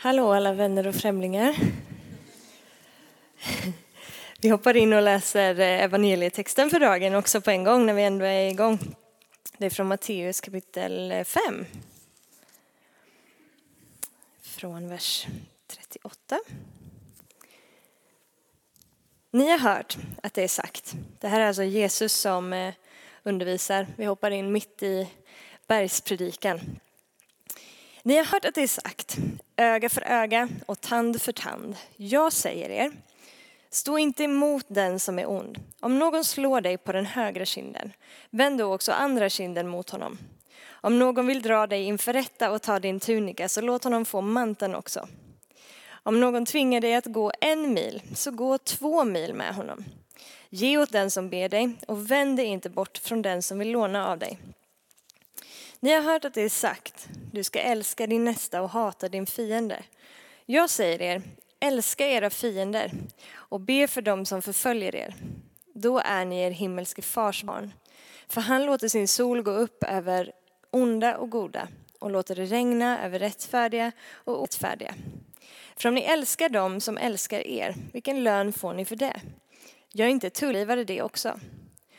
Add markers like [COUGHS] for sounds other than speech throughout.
Hallå alla vänner och främlingar. Vi hoppar in och läser evangelietexten för dagen också på en gång när vi ändå är igång. Det är från Matteus kapitel 5. Från vers 38. Ni har hört att det är sagt. Det här är alltså Jesus som eh, undervisar. Vi hoppar in mitt i bergspredikan. Ni har hört att det är sagt, öga för öga och tand för tand. Jag säger er, stå inte emot den som är ond. Om någon slår dig på den högra kinden, vänd då också andra kinden mot honom. Om någon vill dra dig inför rätta och ta din tunika, så låt honom få manteln också. Om någon tvingar dig att gå en mil, så gå två mil med honom. Ge åt den som ber dig och vänd dig inte bort från den som vill låna av dig. Ni har hört att det är sagt, du ska älska din nästa och hata din fiende. Jag säger er, älska era fiender och be för dem som förföljer er. Då är ni er himmelske fars barn. För han låter sin sol gå upp över onda och goda och låter det regna över rättfärdiga och orättfärdiga. För om ni älskar dem som älskar er, vilken lön får ni för det? Gör inte tullgivare det också?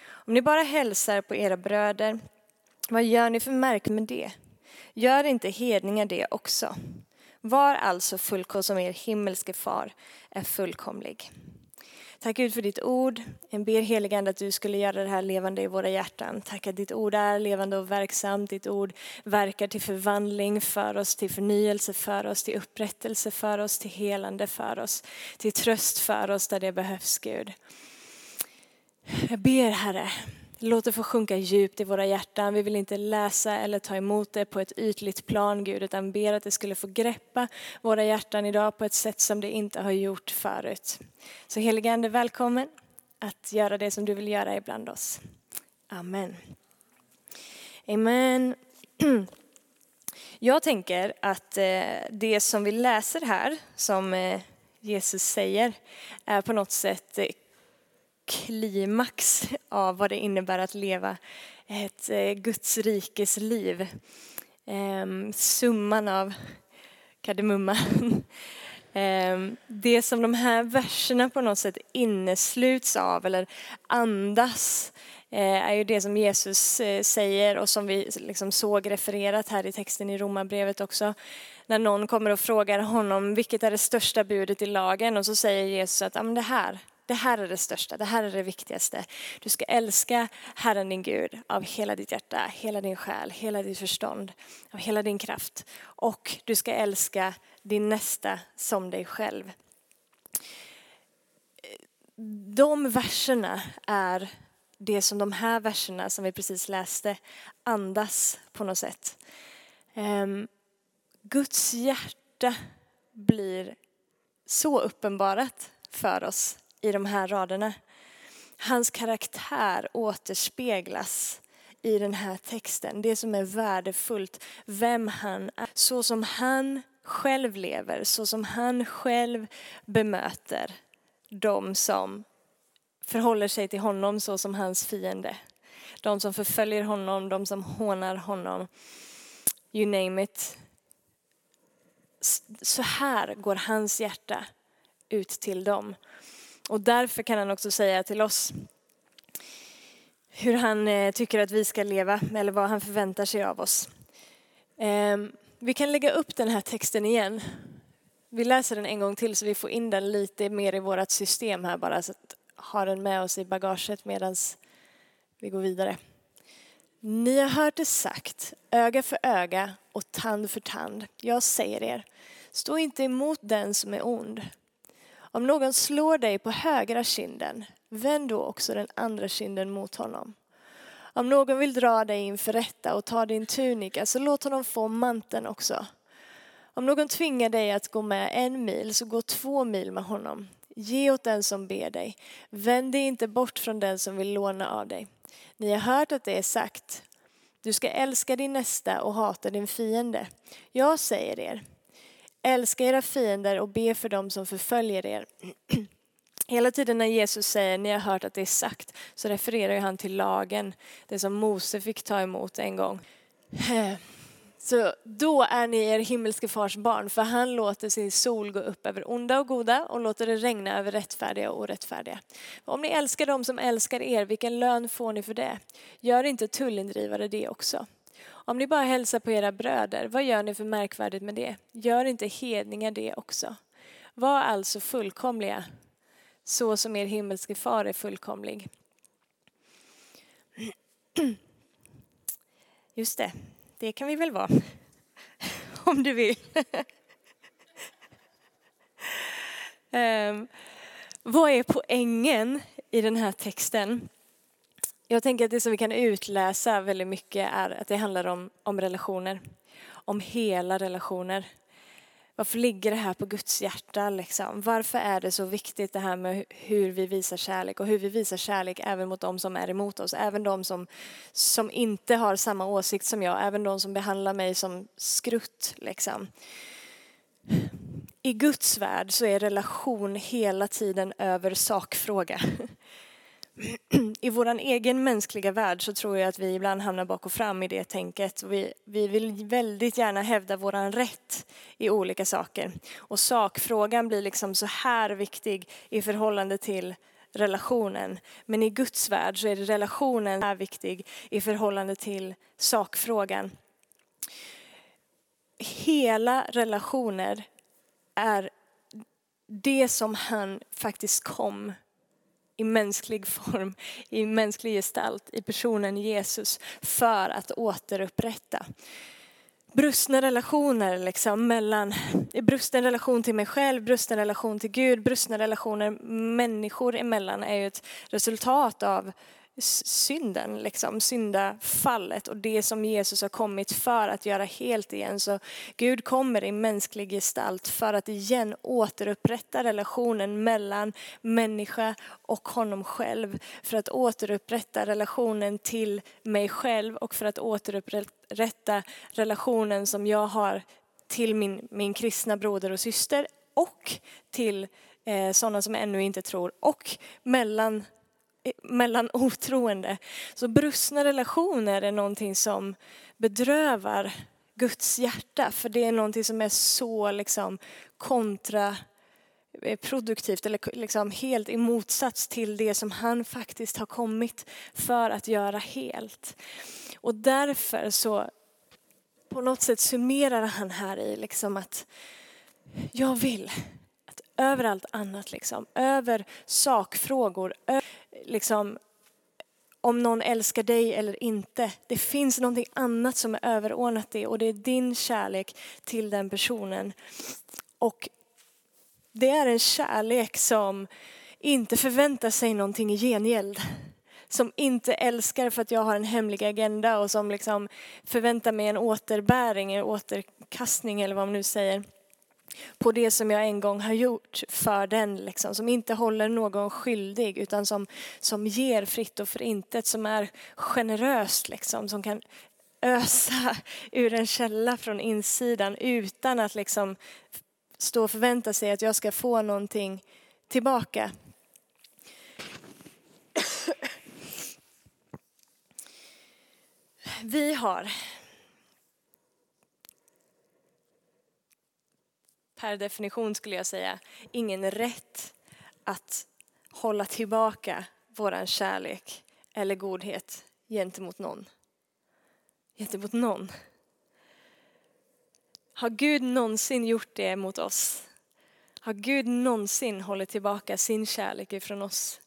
Om ni bara hälsar på era bröder vad gör ni för märk med det? Gör inte hedningar det också? Var alltså fullkomlig som er himmelske far är fullkomlig. Tack Gud för ditt ord. Jag ber heligande att du skulle göra det här levande i våra hjärtan. Tack att ditt ord är levande och verksamt. Ditt ord verkar till förvandling för oss, till förnyelse för oss, till upprättelse för oss, till helande för oss, till tröst för oss där det behövs Gud. Jag ber Herre Låt det få sjunka djupt i våra hjärtan. Vi vill inte läsa eller ta emot det på ett ytligt plan, Gud, utan ber att det skulle få greppa våra hjärtan idag på ett sätt som det inte har gjort förut. Så helige Ande, välkommen att göra det som du vill göra ibland oss. Amen. Amen. [CLEARS THROAT] Jag tänker att eh, det som vi läser här, som eh, Jesus säger, är på något sätt eh, klimax av vad det innebär att leva ett eh, Guds rikes liv. Ehm, summan av kardemumma. [LAUGHS] Ehm, det som de här verserna på något sätt innesluts av eller andas eh, är ju det som Jesus eh, säger och som vi liksom såg refererat här i texten i Romarbrevet också. När någon kommer och frågar honom vilket är det största budet i lagen och så säger Jesus att det här, det här är det största, det här är det viktigaste. Du ska älska Herren din Gud av hela ditt hjärta, hela din själ, hela ditt förstånd, av hela din kraft. Och du ska älska din nästa som dig själv. De verserna är det som de här verserna som vi precis läste andas på något sätt. Ehm, Guds hjärta blir så uppenbarat för oss i de här raderna. Hans karaktär återspeglas i den här texten. Det som är värdefullt, vem han är, så som han själv lever, så som han själv bemöter de som förhåller sig till honom så som hans fiende. De som förföljer honom, de som hånar honom. You name it. Så här går hans hjärta ut till dem. Och därför kan han också säga till oss hur han eh, tycker att vi ska leva eller vad han förväntar sig av oss. Ehm, vi kan lägga upp den här texten igen. Vi läser den en gång till så vi får in den lite mer i vårt system här bara så att ha den med oss i bagaget medan vi går vidare. Ni har hört det sagt, öga för öga och tand för tand. Jag säger er, stå inte emot den som är ond. Om någon slår dig på högra kinden, vänd då också den andra kinden mot honom. Om någon vill dra dig inför rätta och ta din tunika, så låt honom få manteln också. Om någon tvingar dig att gå med en mil, så gå två mil med honom. Ge åt den som ber dig. Vänd dig inte bort från den som vill låna av dig. Ni har hört att det är sagt, du ska älska din nästa och hata din fiende. Jag säger er, Älska era fiender och be för dem som förföljer er. [CLEARS THROAT] Hela tiden när Jesus säger ni har hört att det är sagt så refererar han till lagen, det som Mose fick ta emot en gång. [CLEARS THROAT] Så då är ni er himmelske fars barn, för han låter sin sol gå upp över onda och goda och låter det regna över rättfärdiga och orättfärdiga. Om ni älskar dem som älskar er, vilken lön får ni för det? Gör inte tullindrivare det också? Om ni bara hälsar på era bröder, vad gör ni för märkvärdigt med det? Gör inte hedningar det också? Var alltså fullkomliga, så som er himmelske far är fullkomlig. Just det, det kan vi väl vara. [LAUGHS] Om du vill. um, [LAUGHS] vad är poängen i den här texten? Jag tänker att det som vi kan utläsa väldigt mycket är att det handlar om, om relationer. Om hela relationer. Varför ligger det här på Guds hjärta? Liksom? Varför är det så viktigt det här med hur vi visar kärlek och hur vi visar kärlek även mot de som är emot oss, även de som, som inte har samma åsikt som jag, även de som behandlar mig som skrutt. Liksom. I Guds värld så är relation hela tiden över sakfråga. [LAUGHS] [CLEARS THROAT] i vår egen mänskliga värld så tror jag att vi ibland hamnar bak och fram i det tänket. Vi, vi vill väldigt gärna hävda våran rätt i olika saker. Och sakfrågan blir liksom så här viktig i förhållande till relationen. Men i Guds värld så är det relationen är viktig i förhållande till sakfrågan. Hela relationer är det som han faktiskt kom i mänsklig form, i mänsklig gestalt, i personen Jesus för att återupprätta. Brustna relationer liksom mellan, brusten relation till mig själv, brusten relation till Gud, brustna relationer människor emellan är ju ett resultat av synden, liksom, syndafallet och det som Jesus har kommit för att göra helt igen. Så Gud kommer i mänsklig gestalt för att igen återupprätta relationen mellan människa och honom själv. För att återupprätta relationen till mig själv och för att återupprätta relationen som jag har till min, min kristna broder och syster och till eh, sådana som ännu inte tror och mellan Eh, mellan [LAUGHS] otroende. Så brustna relationer är någonting som bedrövar Guds hjärta, för det är någonting som är så liksom kontraproduktivt eh, eller liksom helt i motsats till det som han faktiskt har kommit för att göra helt. Och därför så på något sätt summerar han här i liksom att jag vill att över allt annat, liksom, över sakfrågor, liksom, om någon älskar dig eller inte. Det finns någonting annat som är överordnat det och det är din kärlek till den personen. Och det är en kärlek som inte förväntar sig någonting i gengäld. Som inte älskar för att jag har en hemlig agenda och som liksom förväntar mig en återbäring, en återkastning eller vad man nu säger på det som jag en gång har gjort för den, liksom, som inte håller någon skyldig utan som, som ger fritt och förintet, som är generöst, liksom, som kan ösa [LAUGHS] ur en källa från insidan utan att liksom stå och förvänta sig att jag ska få någonting tillbaka. [COUGHS] Vi har per definition skulle jag säga, ingen rätt att hålla tillbaka våran kärlek eller godhet gentemot någon. Gentemot någon. Har Gud någonsin gjort det mot oss? Har Gud någonsin hållit tillbaka sin kärlek ifrån oss?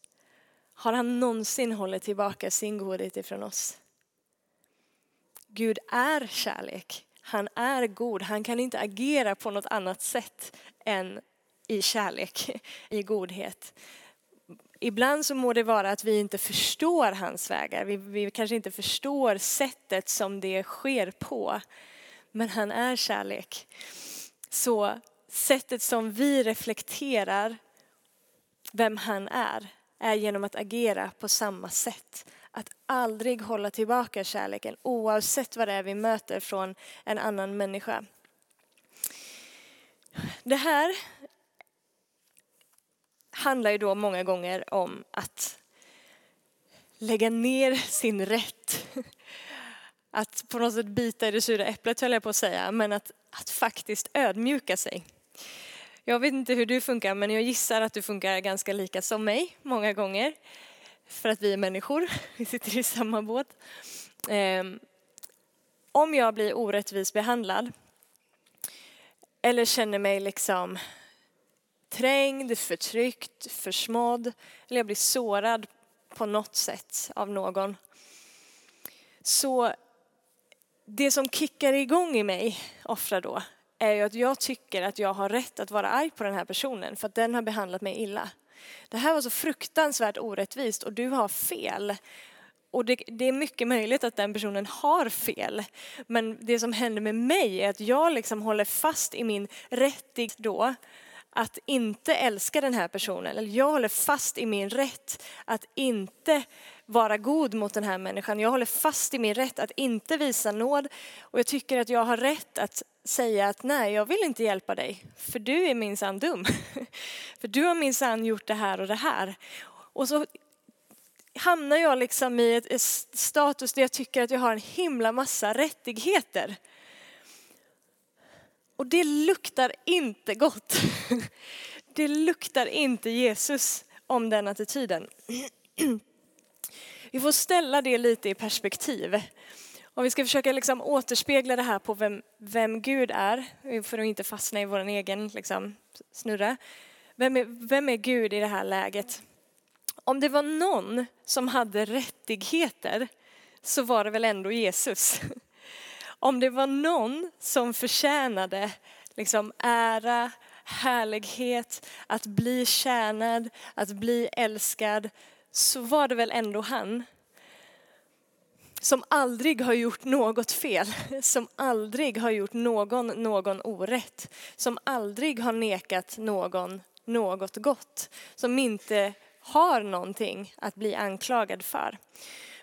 Har han någonsin hållit tillbaka sin godhet ifrån oss? Gud är kärlek. Han är god, han kan inte agera på något annat sätt än i kärlek, i godhet. Ibland så må det vara att vi inte förstår hans vägar, vi, vi kanske inte förstår sättet som det sker på. Men han är kärlek. Så sättet som vi reflekterar vem han är, är genom att agera på samma sätt. Att aldrig hålla tillbaka kärleken oavsett vad det är vi möter från en annan människa. Det här handlar ju då många gånger om att lägga ner sin rätt. att på något sätt bita i det sura äpplet höll jag på att säga, men att, att faktiskt ödmjuka sig. Jag vet inte hur du funkar, men jag gissar att du funkar ganska lika som mig många gånger. För att vi är människor, [LAUGHS] vi sitter i samma båt. Ehm, om jag blir orättvist behandlad eller känner mig liksom trängd, förtryckt, försmådd eller jag blir sårad på något sätt av någon. Så det som kickar igång i mig ofta då är ju att jag tycker att jag har rätt att vara arg på den här personen för att den har behandlat mig illa. Det här var så fruktansvärt orättvist och du har fel. Och det, det, är mycket möjligt att den personen har fel. Men det som händer med mig är att jag liksom håller fast i min rättighet då att inte älska den här personen. Eller jag håller fast i min rätt att inte vara god mot den här människan. Jag håller fast i min rätt att inte visa nåd. Och jag tycker att jag har rätt att säga att nej, jag vill inte hjälpa dig. För du är minsann dum. [LAUGHS] För du har minsann gjort det här och det här. Och så hamnar jag liksom i ett status där jag tycker att jag har en himla massa rättigheter. Och det luktar inte gott. [LAUGHS] Det luktar inte Jesus om den attityden. Vi får ställa det lite i perspektiv. Om vi ska försöka liksom återspegla det här på vem, vem Gud är, för att inte fastna i vår egen liksom, snurra. Vem är, vem är Gud i det här läget? Om det var någon som hade rättigheter så var det väl ändå Jesus. [LAUGHS] Om det var någon som förtjänade liksom ära, härlighet, att bli tjänad, att bli älskad, så var det väl ändå han. Som aldrig har gjort något fel, som aldrig har gjort någon någon orätt, som aldrig har nekat någon något gott, som inte har någonting att bli anklagad för.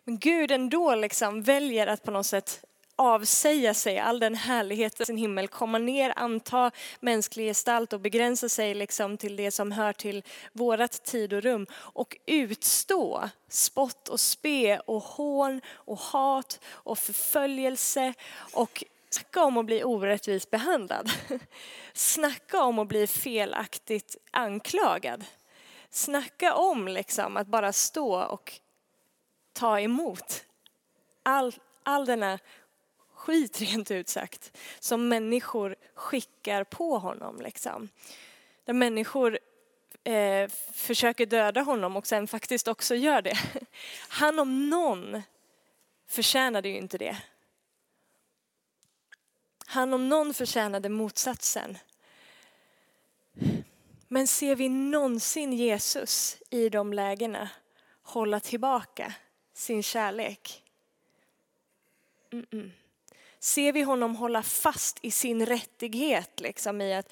Men Gud ändå liksom väljer att på något sätt avsäga sig all den härlighet i sin himmel, komma ner, anta mänsklig gestalt och begränsa sig liksom till det som hör till vårat tid och rum och utstå spott och spe och hån och hat och förföljelse och Snacka om att bli orättvist behandlad. [LAUGHS] Snacka om att bli felaktigt anklagad. Snacka om liksom att bara stå och ta emot all, all denna skit [LAUGHS] rent ut sagt som människor skickar på honom. Liksom. Där människor eh, försöker döda honom och sen faktiskt också gör det. [LAUGHS] Han om någon förtjänade ju inte det. Han om någon förtjänade motsatsen. Men ser vi någonsin Jesus i de lägena hålla tillbaka sin kärlek? Mm -mm. Ser vi honom hålla fast i sin rättighet, liksom i att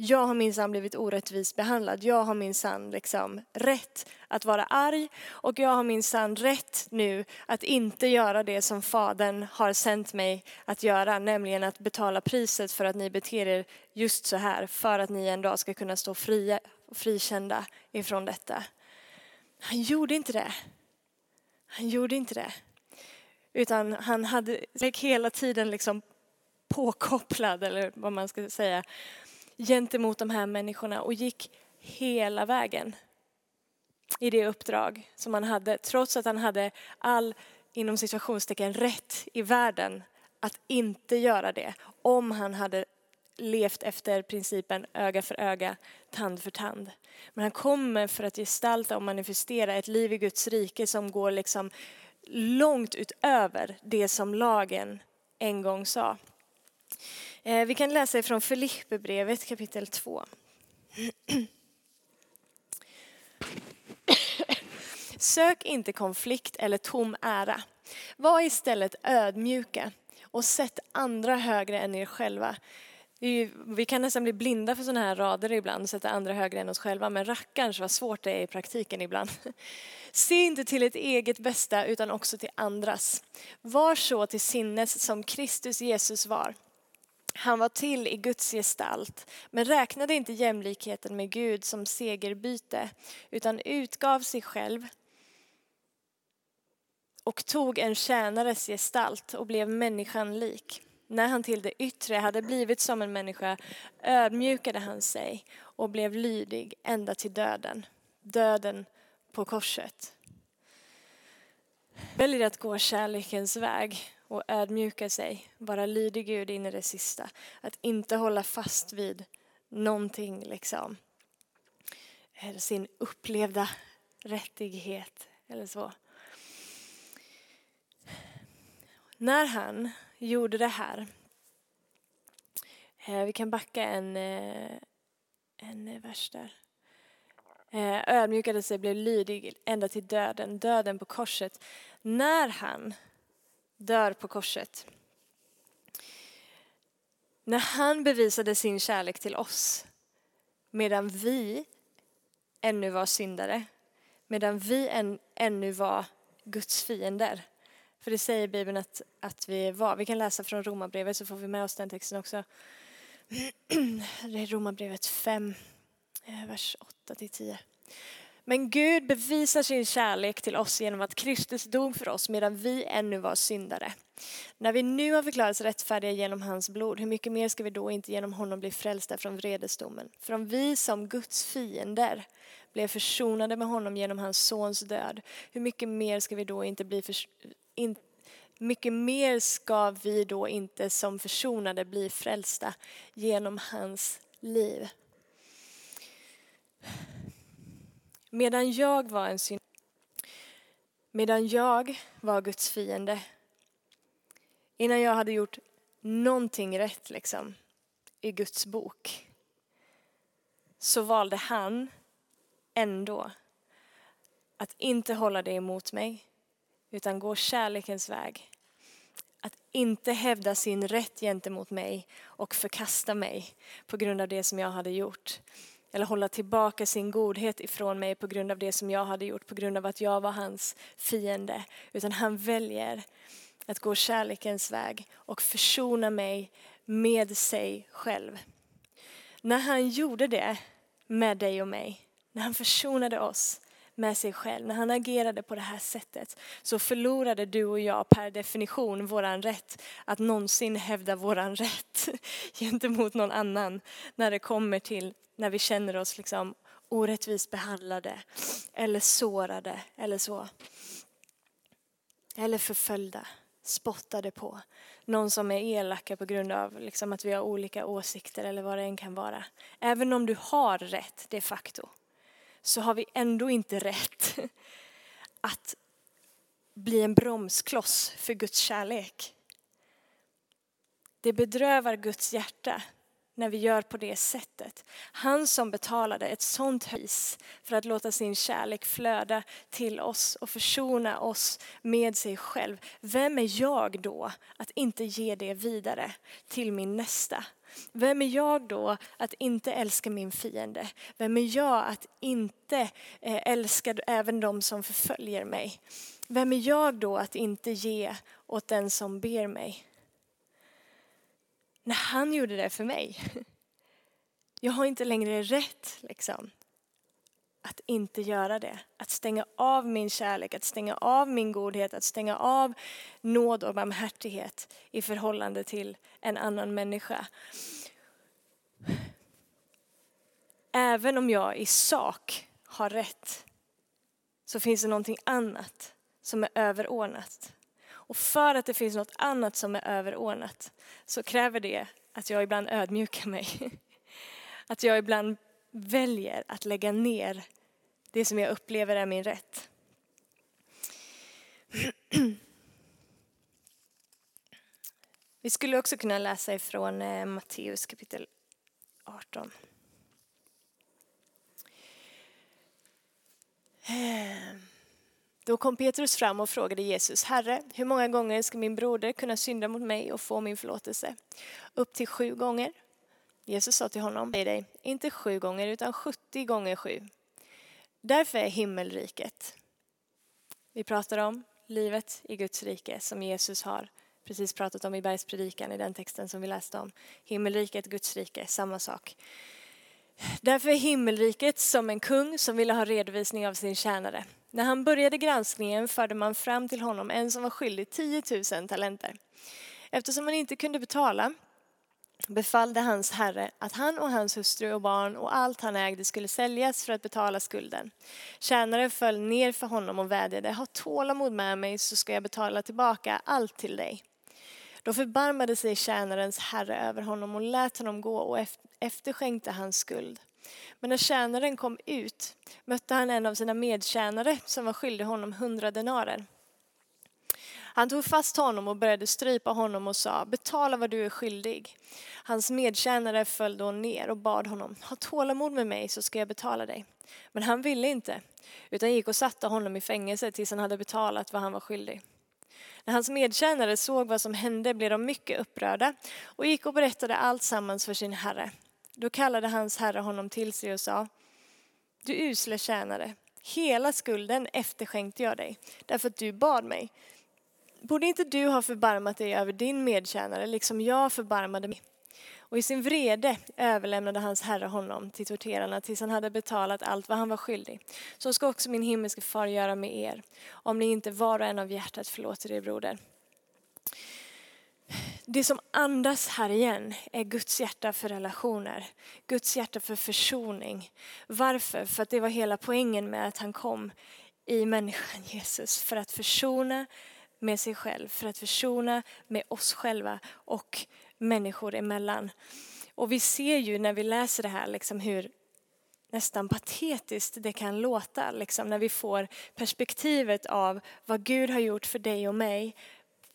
jag har minsann blivit orättvist behandlad. Jag har minsann liksom rätt att vara arg och jag har minsann rätt nu att inte göra det som Fadern har sänt mig att göra, nämligen att betala priset för att ni beter er just så här, för att ni en dag ska kunna stå fria och frikända ifrån detta. Han gjorde inte det. Han gjorde inte det. Utan han hade hela tiden liksom påkopplad, eller vad man ska säga, gentemot de här människorna och gick hela vägen i det uppdrag som han hade, trots att han hade all, inom situationstecken, rätt i världen att inte göra det om han hade levt efter principen öga för öga, tand för tand. Men han kommer för att gestalta och manifestera ett liv i Guds rike som går liksom långt utöver det som lagen en gång sa. Eh, vi kan läsa ifrån Filipperbrevet kapitel 2. [CLEARS THROAT] Sök inte konflikt eller tom ära. Var istället ödmjuka och sätt andra högre än er själva. Vi kan nästan bli blinda för sådana här rader ibland, sätta andra högre än oss själva, men rackarns vad svårt det är i praktiken ibland. [LAUGHS] Se inte till ett eget bästa utan också till andras. Var så till sinnes som Kristus Jesus var. Han var till i Guds gestalt, men räknade inte jämlikheten med Gud som segerbyte, utan utgav sig själv och tog en tjänares gestalt och blev människan lik. När han till det yttre hade blivit som en människa ödmjukade han sig och blev lydig ända till döden, döden på korset. Väljer att gå kärlekens väg och ödmjuka sig, vara lydig Gud in i det sista. Att inte hålla fast vid någonting liksom. Eh, sin upplevda rättighet eller så. När han gjorde det här, eh, vi kan backa en, eh, en eh, vers där. Ödmjukade sig, blev lydig ända till döden, döden på korset. När han dör på korset, när han bevisade sin kärlek till oss medan vi ännu var syndare, medan vi än, ännu var Guds fiender. För det säger Bibeln att, att vi var. Vi kan läsa från Romarbrevet så får vi med oss den texten också. [CLEARS THROAT] Det är Romarbrevet 5, eh, vers 8 till 10. Men Gud bevisar sin kärlek till oss genom att Kristus dog för oss medan vi ännu var syndare. När vi nu har förklarats rättfärdiga genom hans blod, hur mycket mer ska vi då inte genom honom bli frälsta från vredesdomen? För om vi som Guds fiender blev försonade med honom genom hans sons död, hur mycket mer ska vi då inte bli in, mycket mer ska vi då inte som försonade bli frälsta genom hans liv. Medan jag var en synd, medan jag var Guds fiende, innan jag hade gjort någonting rätt liksom i Guds bok, så valde han ändå att inte hålla det emot mig, utan gå kärlekens väg. Att inte hävda sin rätt gentemot mig och förkasta mig på grund av det som jag hade gjort. Eller hålla tillbaka sin godhet ifrån mig på grund av det som jag hade gjort, på grund av att jag var hans fiende. Utan han väljer att gå kärlekens väg och försona mig med sig själv. När han gjorde det med dig och mig, när han försonade oss med sig själv, när han agerade på det här sättet så förlorade du och jag per definition våran rätt att någonsin hävda våran rätt [LAUGHS] gentemot någon annan när det kommer till när vi känner oss liksom orättvist behandlade eller sårade eller så. Eller förföljda, spottade på. Någon som är elaka på grund av liksom att vi har olika åsikter eller vad det än kan vara. Även om du har rätt de facto så har vi ändå inte rätt [LAUGHS] att bli en bromskloss för Guds kärlek. Det bedrövar Guds hjärta när vi gör på det sättet. Han som betalade ett sånt pris för att låta sin kärlek flöda till oss och försona oss med sig själv. Vem är jag då att inte ge det vidare till min nästa? Vem är jag då att inte älska min fiende? Vem är jag att inte eh, älska även de som förföljer mig? Vem är jag då att inte ge åt den som ber mig? När han gjorde det för mig. [LAUGHS] Jag har inte längre rätt liksom, att inte göra det. Att stänga av min kärlek, att stänga av min godhet, att stänga av nåd och barmhärtighet i förhållande till en annan människa. Även om jag i sak har rätt så finns det någonting annat som är överordnat. Och för att det finns något annat som är överordnat så kräver det att jag ibland ödmjukar mig. [LAUGHS] Att jag ibland väljer att lägga ner det som jag upplever är min rätt. [CLEARS THROAT] Vi skulle också kunna läsa ifrån eh, Matteus kapitel 18. [CLEARS THROAT] Då kom Petrus fram och frågade Jesus, Herre, hur många gånger ska min broder kunna synda mot mig och få min förlåtelse? Upp till sju gånger? Jesus sa till honom, dig, inte sju gånger utan 70 gånger sju. Därför är himmelriket. Vi pratar om livet i Guds rike som Jesus har precis pratat om i bergspredikan i den texten som vi läste om. Himmelriket, Guds rike, samma sak. Därför är himmelriket som en kung som ville ha redovisning av sin tjänare. När han började granskningen förde man fram till honom en som var skyldig 10 000 talenter. Eftersom han inte kunde betala befallde hans herre att han och hans hustru och barn och allt han ägde skulle säljas för att betala skulden. Tjänaren föll ner för honom och vädjade, ha tålamod med mig så ska jag betala tillbaka allt till dig. Då förbarmade sig tjänarens herre över honom och lät honom gå och efterskänkte hans skuld. Men när tjänaren kom ut mötte han en av sina medtjänare som var skyldig honom hundra denarer. Han tog fast honom och började strypa honom och sa, betala vad du är skyldig. Hans medtjänare föll då ner och bad honom, ha tålamod med mig så ska jag betala dig. Men han ville inte, utan gick och satte honom i fängelse tills han hade betalat vad han var skyldig. När hans medtjänare såg vad som hände blev de mycket upprörda och gick och berättade allt sammans för sin herre. Då kallade hans herre honom till sig och sa, du usle tjänare, hela skulden efterskänkte jag dig, därför att du bad mig. Borde inte du ha förbarmat dig över din medtjänare, liksom jag förbarmade mig? Och i sin vrede överlämnade hans herre honom till torterarna tills han hade betalat allt vad han var skyldig. Så ska också min himmelske far göra med er, om ni inte var och en av hjärtat förlåter er broder. Det som andas här igen är Guds hjärta för relationer, Guds hjärta för försoning. Varför? För att det var hela poängen med att han kom i människan [LAUGHS] Jesus, för att försona med sig själv, för att försona med oss själva och människor emellan. Och vi ser ju när vi läser det här liksom hur nästan patetiskt det kan låta liksom, när vi får perspektivet av vad Gud har gjort för dig och mig.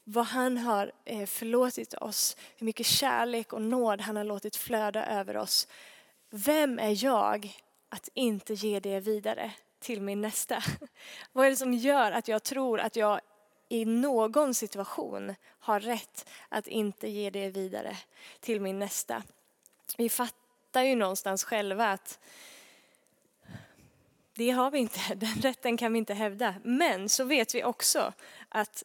Vad han har eh, förlåtit oss, hur mycket kärlek och nåd han har låtit flöda över oss. Vem är jag att inte ge det vidare till min nästa? [LAUGHS] Vad är det som gör att jag tror att jag i någon situation har rätt att inte ge det vidare till min nästa. Vi fattar ju någonstans själva att det har vi inte, [LAUGHS] den rätten kan vi inte hävda. Men så vet vi också att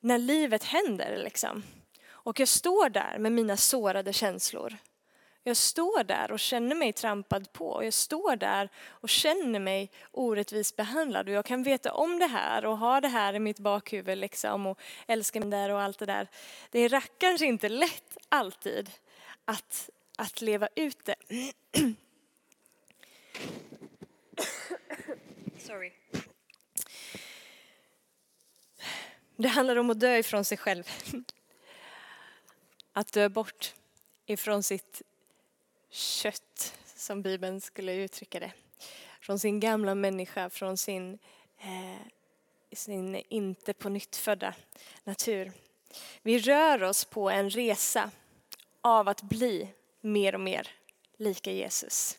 när livet händer liksom, och jag står där med mina sårade känslor jag står där och känner mig trampad på. Jag står där och känner mig orättvist behandlad. Och jag kan veta om det här och ha det här i mitt bakhuvud liksom och älska mig där och allt det där. Det är rackarns inte lätt alltid att, att leva ut det. [CLEARS THROAT] Sorry. Det handlar om att dö ifrån sig själv. Att dö bort ifrån sitt kött, som Bibeln skulle uttrycka det. Från sin gamla människa, från sin, eh, sin inte på nytt födda natur. Vi rör oss på en resa av att bli mer och mer lika Jesus.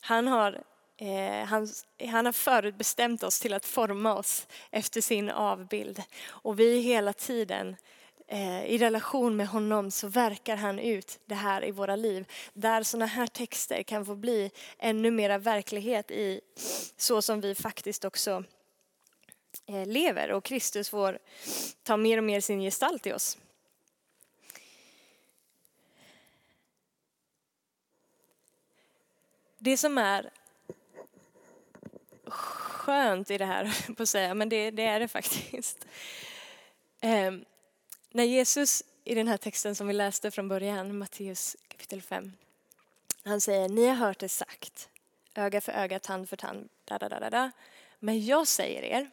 Han har, eh, han, han har förutbestämt oss till att forma oss efter sin avbild. Och vi hela tiden Eh, i relation med honom så verkar han ut det här i våra liv. Där sådana här texter kan få bli ännu mera verklighet i så som vi faktiskt också eh, lever och Kristus får ta mer och mer sin gestalt i oss. Det som är skönt i det här, [LAUGHS] på att säga, men det, det är det faktiskt ehm, när Jesus i den här texten som vi läste från början, Matteus kapitel 5, han säger, ni har hört det sagt, öga för öga, tand för tand, da, da, da, da, Men jag säger er,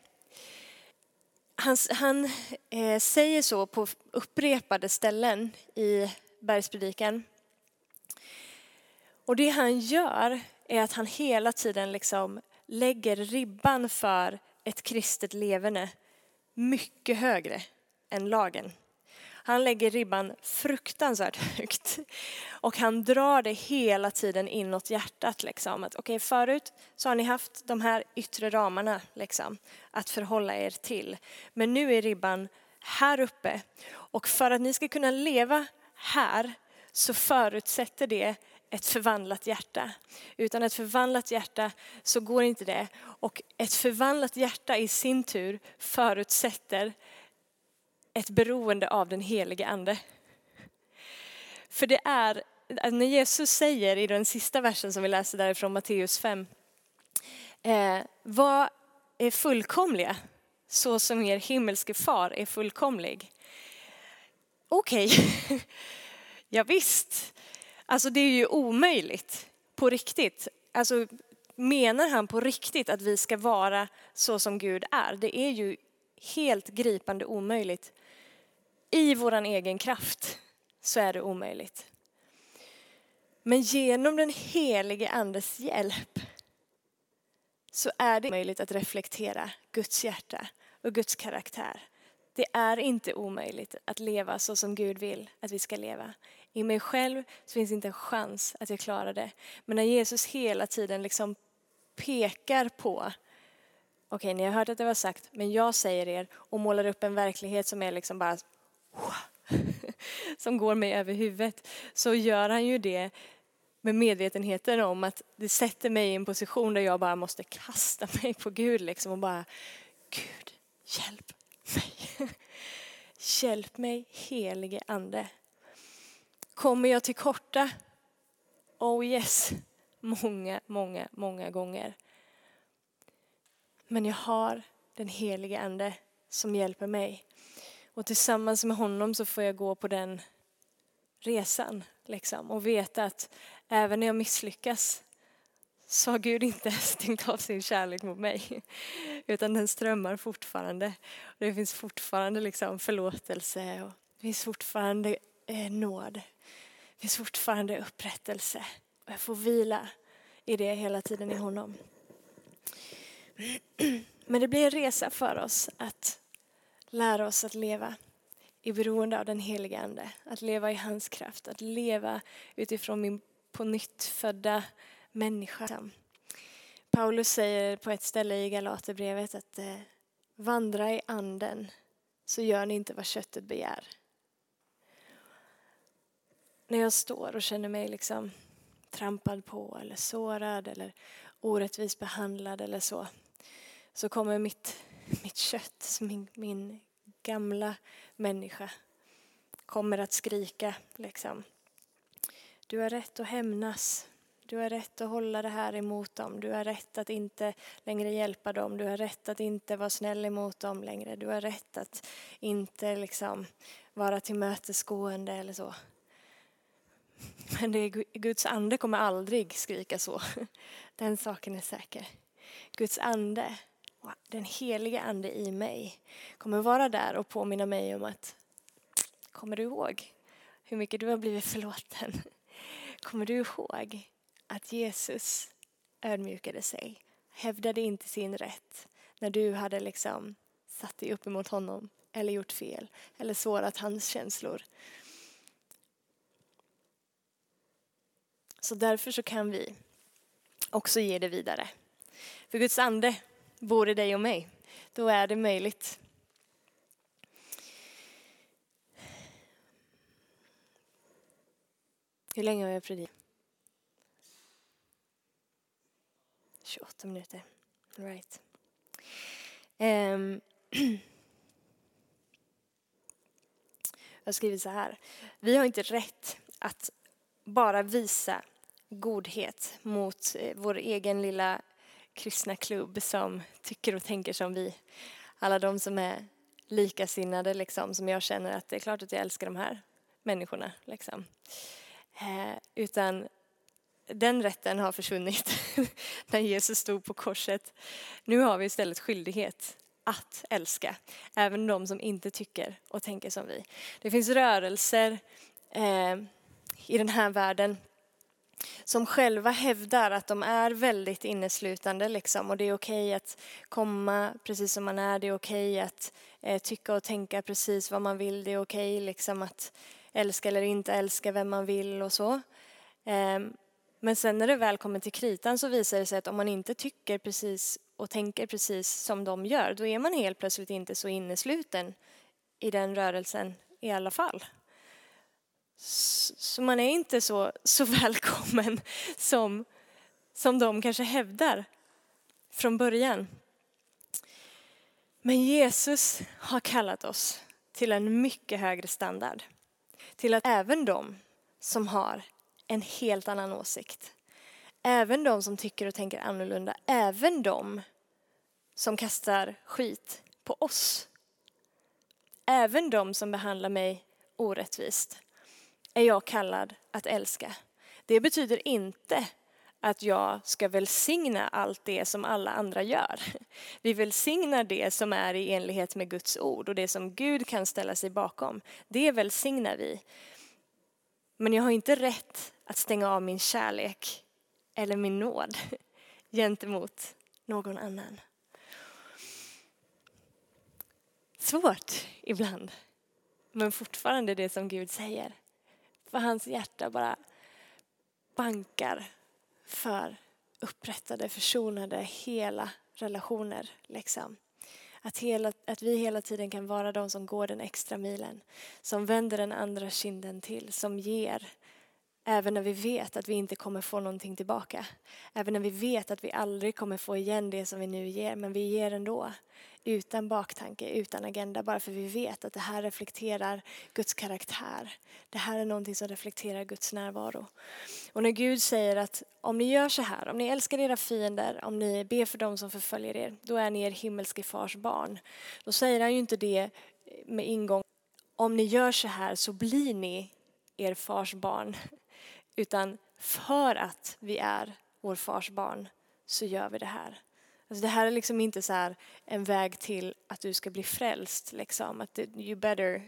han, han eh, säger så på upprepade ställen i bergspredikan. Och det han gör är att han hela tiden liksom lägger ribban för ett kristet levande mycket högre än lagen. Han lägger ribban fruktansvärt högt. Och han drar det hela tiden inåt hjärtat. Liksom. Att, okay, förut så har ni haft de här yttre ramarna liksom, att förhålla er till. Men nu är ribban här uppe. Och för att ni ska kunna leva här så förutsätter det ett förvandlat hjärta. Utan ett förvandlat hjärta så går inte det. Och ett förvandlat hjärta i sin tur förutsätter ett beroende av den helige ande. För det är när Jesus säger i den sista versen som vi läser därifrån Matteus 5, eh, vad är fullkomliga så som er himmelske far är fullkomlig. Okej, okay. [LAUGHS] ja, visst. Alltså det är ju omöjligt på riktigt. Alltså menar han på riktigt att vi ska vara så som Gud är? Det är ju helt gripande omöjligt. I vår egen kraft så är det omöjligt. Men genom den helige andes hjälp så är det möjligt att reflektera Guds hjärta och Guds karaktär. Det är inte omöjligt att leva så som Gud vill att vi ska leva. I mig själv så finns inte en chans att jag klarar det. Men när Jesus hela tiden liksom pekar på, okej okay, ni har hört att det var sagt, men jag säger er och målar upp en verklighet som är liksom bara [LAUGHS] som går mig över huvudet, så gör han ju det med medvetenheten om att det sätter mig i en position där jag bara måste kasta [LAUGHS] mig på Gud liksom och bara Gud, hjälp mig. [LAUGHS] Hjälp mig helige ande. Kommer jag till korta? Oh yes, många, många, många gånger. Men jag har den helige ande som hjälper mig. Och tillsammans med honom så får jag gå på den resan liksom, och veta att även när jag misslyckas så har Gud inte [LAUGHS] stängt av sin kärlek mot mig. Utan den strömmar fortfarande. Det finns fortfarande liksom förlåtelse och det finns fortfarande eh, nåd. Det finns fortfarande upprättelse. Och jag får vila i det hela tiden i honom. [CLEARS THROAT] Men det blir en resa för oss att lära oss att leva i beroende av den heliga Ande. Att leva i hans kraft, att leva utifrån min på nytt födda människa. Paulus säger på ett ställe i Galaterbrevet att eh, vandra i anden så gör ni inte vad köttet begär. När jag står och känner mig liksom trampad på eller sårad eller orättvist behandlad eller så, så kommer mitt, mitt kött, min, min gamla människa, kommer att skrika liksom. Du har rätt att hämnas. Du har rätt att hålla det här emot dem. Du har rätt att inte längre hjälpa dem. Du har rätt att inte vara snäll emot dem längre. Du har rätt att inte liksom vara tillmötesgående eller så. Men det är, Guds ande kommer aldrig skrika så. Den saken är säker. Guds ande, den heliga ande i mig, kommer vara där och påminna mig om att Kommer du ihåg hur mycket du har blivit förlåten? [LAUGHS] Kommer du ihåg att Jesus ödmjukade sig, hävdade inte sin rätt när du hade liksom satt dig upp emot honom eller gjort fel eller sårat hans känslor. Så därför så kan vi också ge det vidare. För Guds ande bor i dig och mig. Då är det möjligt. Hur länge har jag predikat? 28 minuter. All right. Um, jag har skrivit så här. Vi har inte rätt att bara visa godhet mot eh, vår egen lilla kristna klubb som tycker och tänker som vi. Alla de som är likasinnade, liksom, som jag känner att det är klart att jag älskar de här människorna. Liksom. Eh, utan den rätten har försvunnit [LAUGHS] när Jesus stod på korset. Nu har vi istället skyldighet att älska, även de som inte tycker och tänker som vi. Det finns rörelser eh, i den här världen som själva hävdar att de är väldigt inneslutande liksom, och det är okej att komma precis som man är, det är okej att eh, tycka och tänka precis vad man vill, det är okej liksom att älska eller inte älska vem man vill och så. Eh, men sen när det väl kommer till kritan så visar det sig att om man inte tycker precis och tänker precis som de gör, då är man helt plötsligt inte så innesluten i den rörelsen i alla fall. Så man är inte så, så [LAUGHS] välkommen som, som de kanske hävdar från början. Men Jesus har kallat oss till en mycket högre standard. Till att även de som har en helt annan åsikt. Även de som tycker och tänker annorlunda, även de som kastar skit på oss. Även de som behandlar mig orättvist är jag kallad att älska. Det betyder inte att jag ska välsigna allt det som alla andra gör. Vi välsignar det som är i enlighet med Guds ord och det som Gud kan ställa sig bakom. Det välsignar vi. Men jag har inte rätt att stänga av min kärlek eller min nåd [LAUGHS] gentemot någon annan. Svårt ibland, men fortfarande det som Gud säger. För hans hjärta bara bankar för upprättade, försonade, hela relationer. Liksom. Att, hela, att vi hela tiden kan vara de som går den extra milen, som vänder den andra kinden till, som ger Även när vi vet att vi inte kommer få någonting tillbaka. Även när vi vet att vi aldrig kommer få igen det som vi nu ger, men vi ger ändå. Utan baktanke, utan agenda, bara för vi vet att det här reflekterar Guds karaktär. Det här är någonting som reflekterar Guds närvaro. Och när Gud säger att om ni gör så här, om ni älskar era fiender, om ni ber för dem som förföljer er, då är ni er himmelske fars barn. Då säger han ju inte det med ingång, om ni gör så här så blir ni er fars barn. Utan för att vi är vår fars barn så gör vi det här. Alltså det här är liksom inte så en väg till att du ska bli frälst. Liksom. Att you better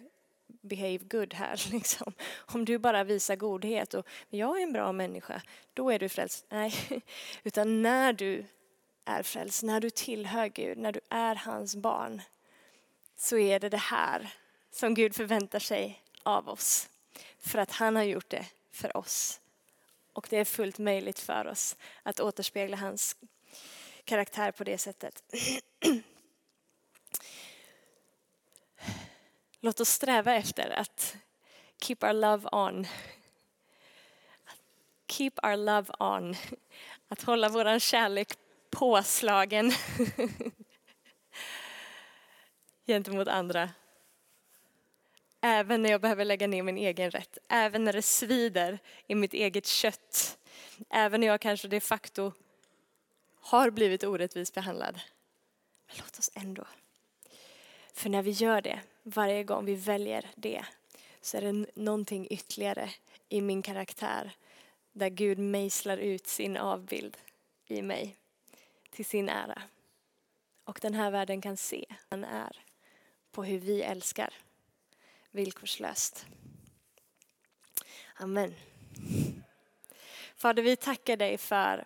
behave good här. [LAUGHS] Liksom. Om du bara visar godhet och jag är en bra människa, då är du frälst. Nej, [LAUGHS] utan när du är frälst, när du tillhör Gud, när du är hans barn, så är det det här som Gud förväntar sig av oss. För att han har gjort det för oss. Och det är fullt möjligt för oss att återspegla hans karaktär på det sättet. [CLEARS THROAT] Låt oss sträva efter att keep our love on. Keep our love on. Att hålla vår kärlek påslagen [LAUGHS] gentemot andra Även när jag behöver lägga ner min egen rätt, även när det svider i mitt eget kött. Även när jag kanske de facto har blivit orättvist behandlad. Men låt oss ändå. För när vi gör det, varje gång vi väljer det, så är det någonting ytterligare i min karaktär där Gud mejslar ut sin avbild i mig till sin ära. Och den här världen kan se han är på hur vi älskar villkorslöst. Amen. Fader, vi tackar dig för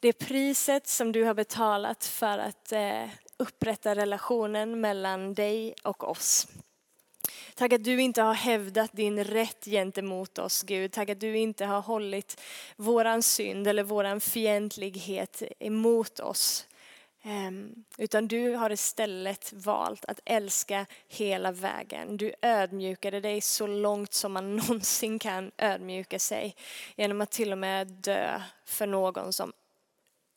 det priset som du har betalat för att eh, upprätta relationen mellan dig och oss. Tack att du inte har hävdat din rätt gentemot oss, Gud. Tack att du inte har hållit våran synd eller våran fientlighet emot oss. Ehm, utan du har istället valt att älska hela vägen. Du ödmjukade dig så långt som man [LAUGHS] någonsin kan ödmjuka sig. Genom att till och med dö för någon som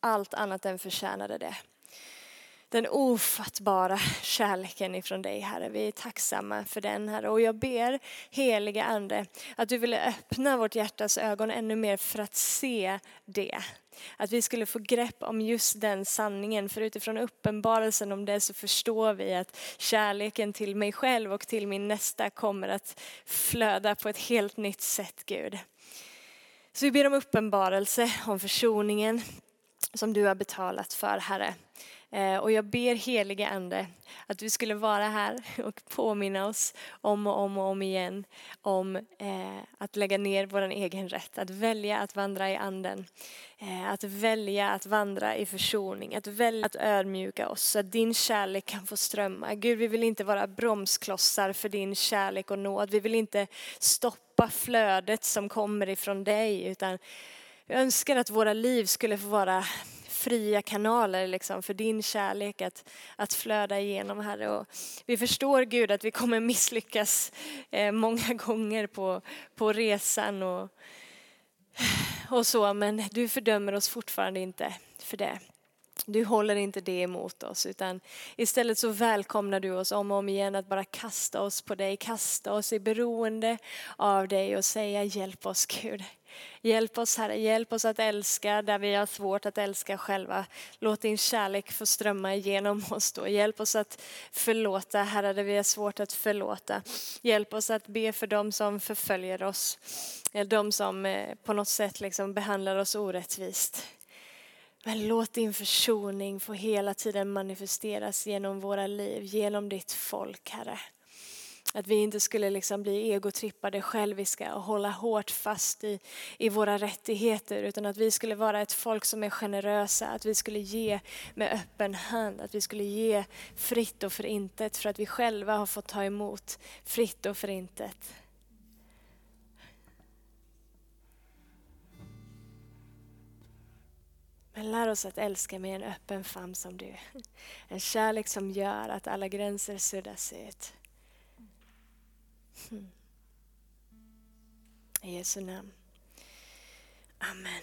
allt annat än förtjänade det den ofattbara kärleken ifrån dig, Herre. Vi är tacksamma för den, Herre. Och jag ber, heliga Ande, att du vill öppna vårt hjärtas ögon ännu mer för att se det. Att vi skulle få grepp om just den sanningen, för utifrån uppenbarelsen om det så förstår vi att kärleken till mig själv och till min nästa kommer att flöda på ett helt nytt sätt, Gud. Så vi ber om uppenbarelse, om försoningen som du har betalat för, Herre. Eh, och jag ber helige Ande att du skulle vara här och påminna oss om och om och om igen om eh, att lägga ner vår egen rätt, att välja att vandra i anden, eh, att välja att vandra i försoning, att välja att ödmjuka oss så att din kärlek kan få strömma. Gud, vi vill inte vara bromsklossar för din kärlek och nåd. Vi vill inte stoppa flödet som kommer ifrån dig, utan vi önskar att våra liv skulle få vara fria kanaler liksom för din kärlek att, att flöda igenom, Herre. Och vi förstår Gud att vi kommer misslyckas eh, många gånger på, på resan och, och så, men du fördömer oss fortfarande inte för det. Du håller inte det emot oss utan istället så välkomnar du oss om och om igen att bara kasta oss på dig, kasta oss i beroende av dig och säga hjälp oss Gud. Hjälp oss Herre, hjälp oss att älska där vi har svårt att älska själva. Låt din kärlek få strömma igenom oss då. Hjälp oss att förlåta Herre där vi har svårt att förlåta. Hjälp oss att be för dem som förföljer oss. De som eh, på något sätt liksom behandlar oss orättvist. Men låt din försoning få hela tiden manifesteras genom våra liv, genom ditt folk Herre. Att vi inte skulle liksom bli egotrippade, själviska och hålla hårt fast i, i våra rättigheter utan att vi skulle vara ett folk som är generösa, att vi skulle ge med öppen hand, att vi skulle ge fritt och förintet för att vi själva har fått ta emot fritt och förintet. Men lär oss att älska med en öppen famn som du. En kärlek som gör att alla gränser suddas ut. Hmm. I Jesu namn. Amen.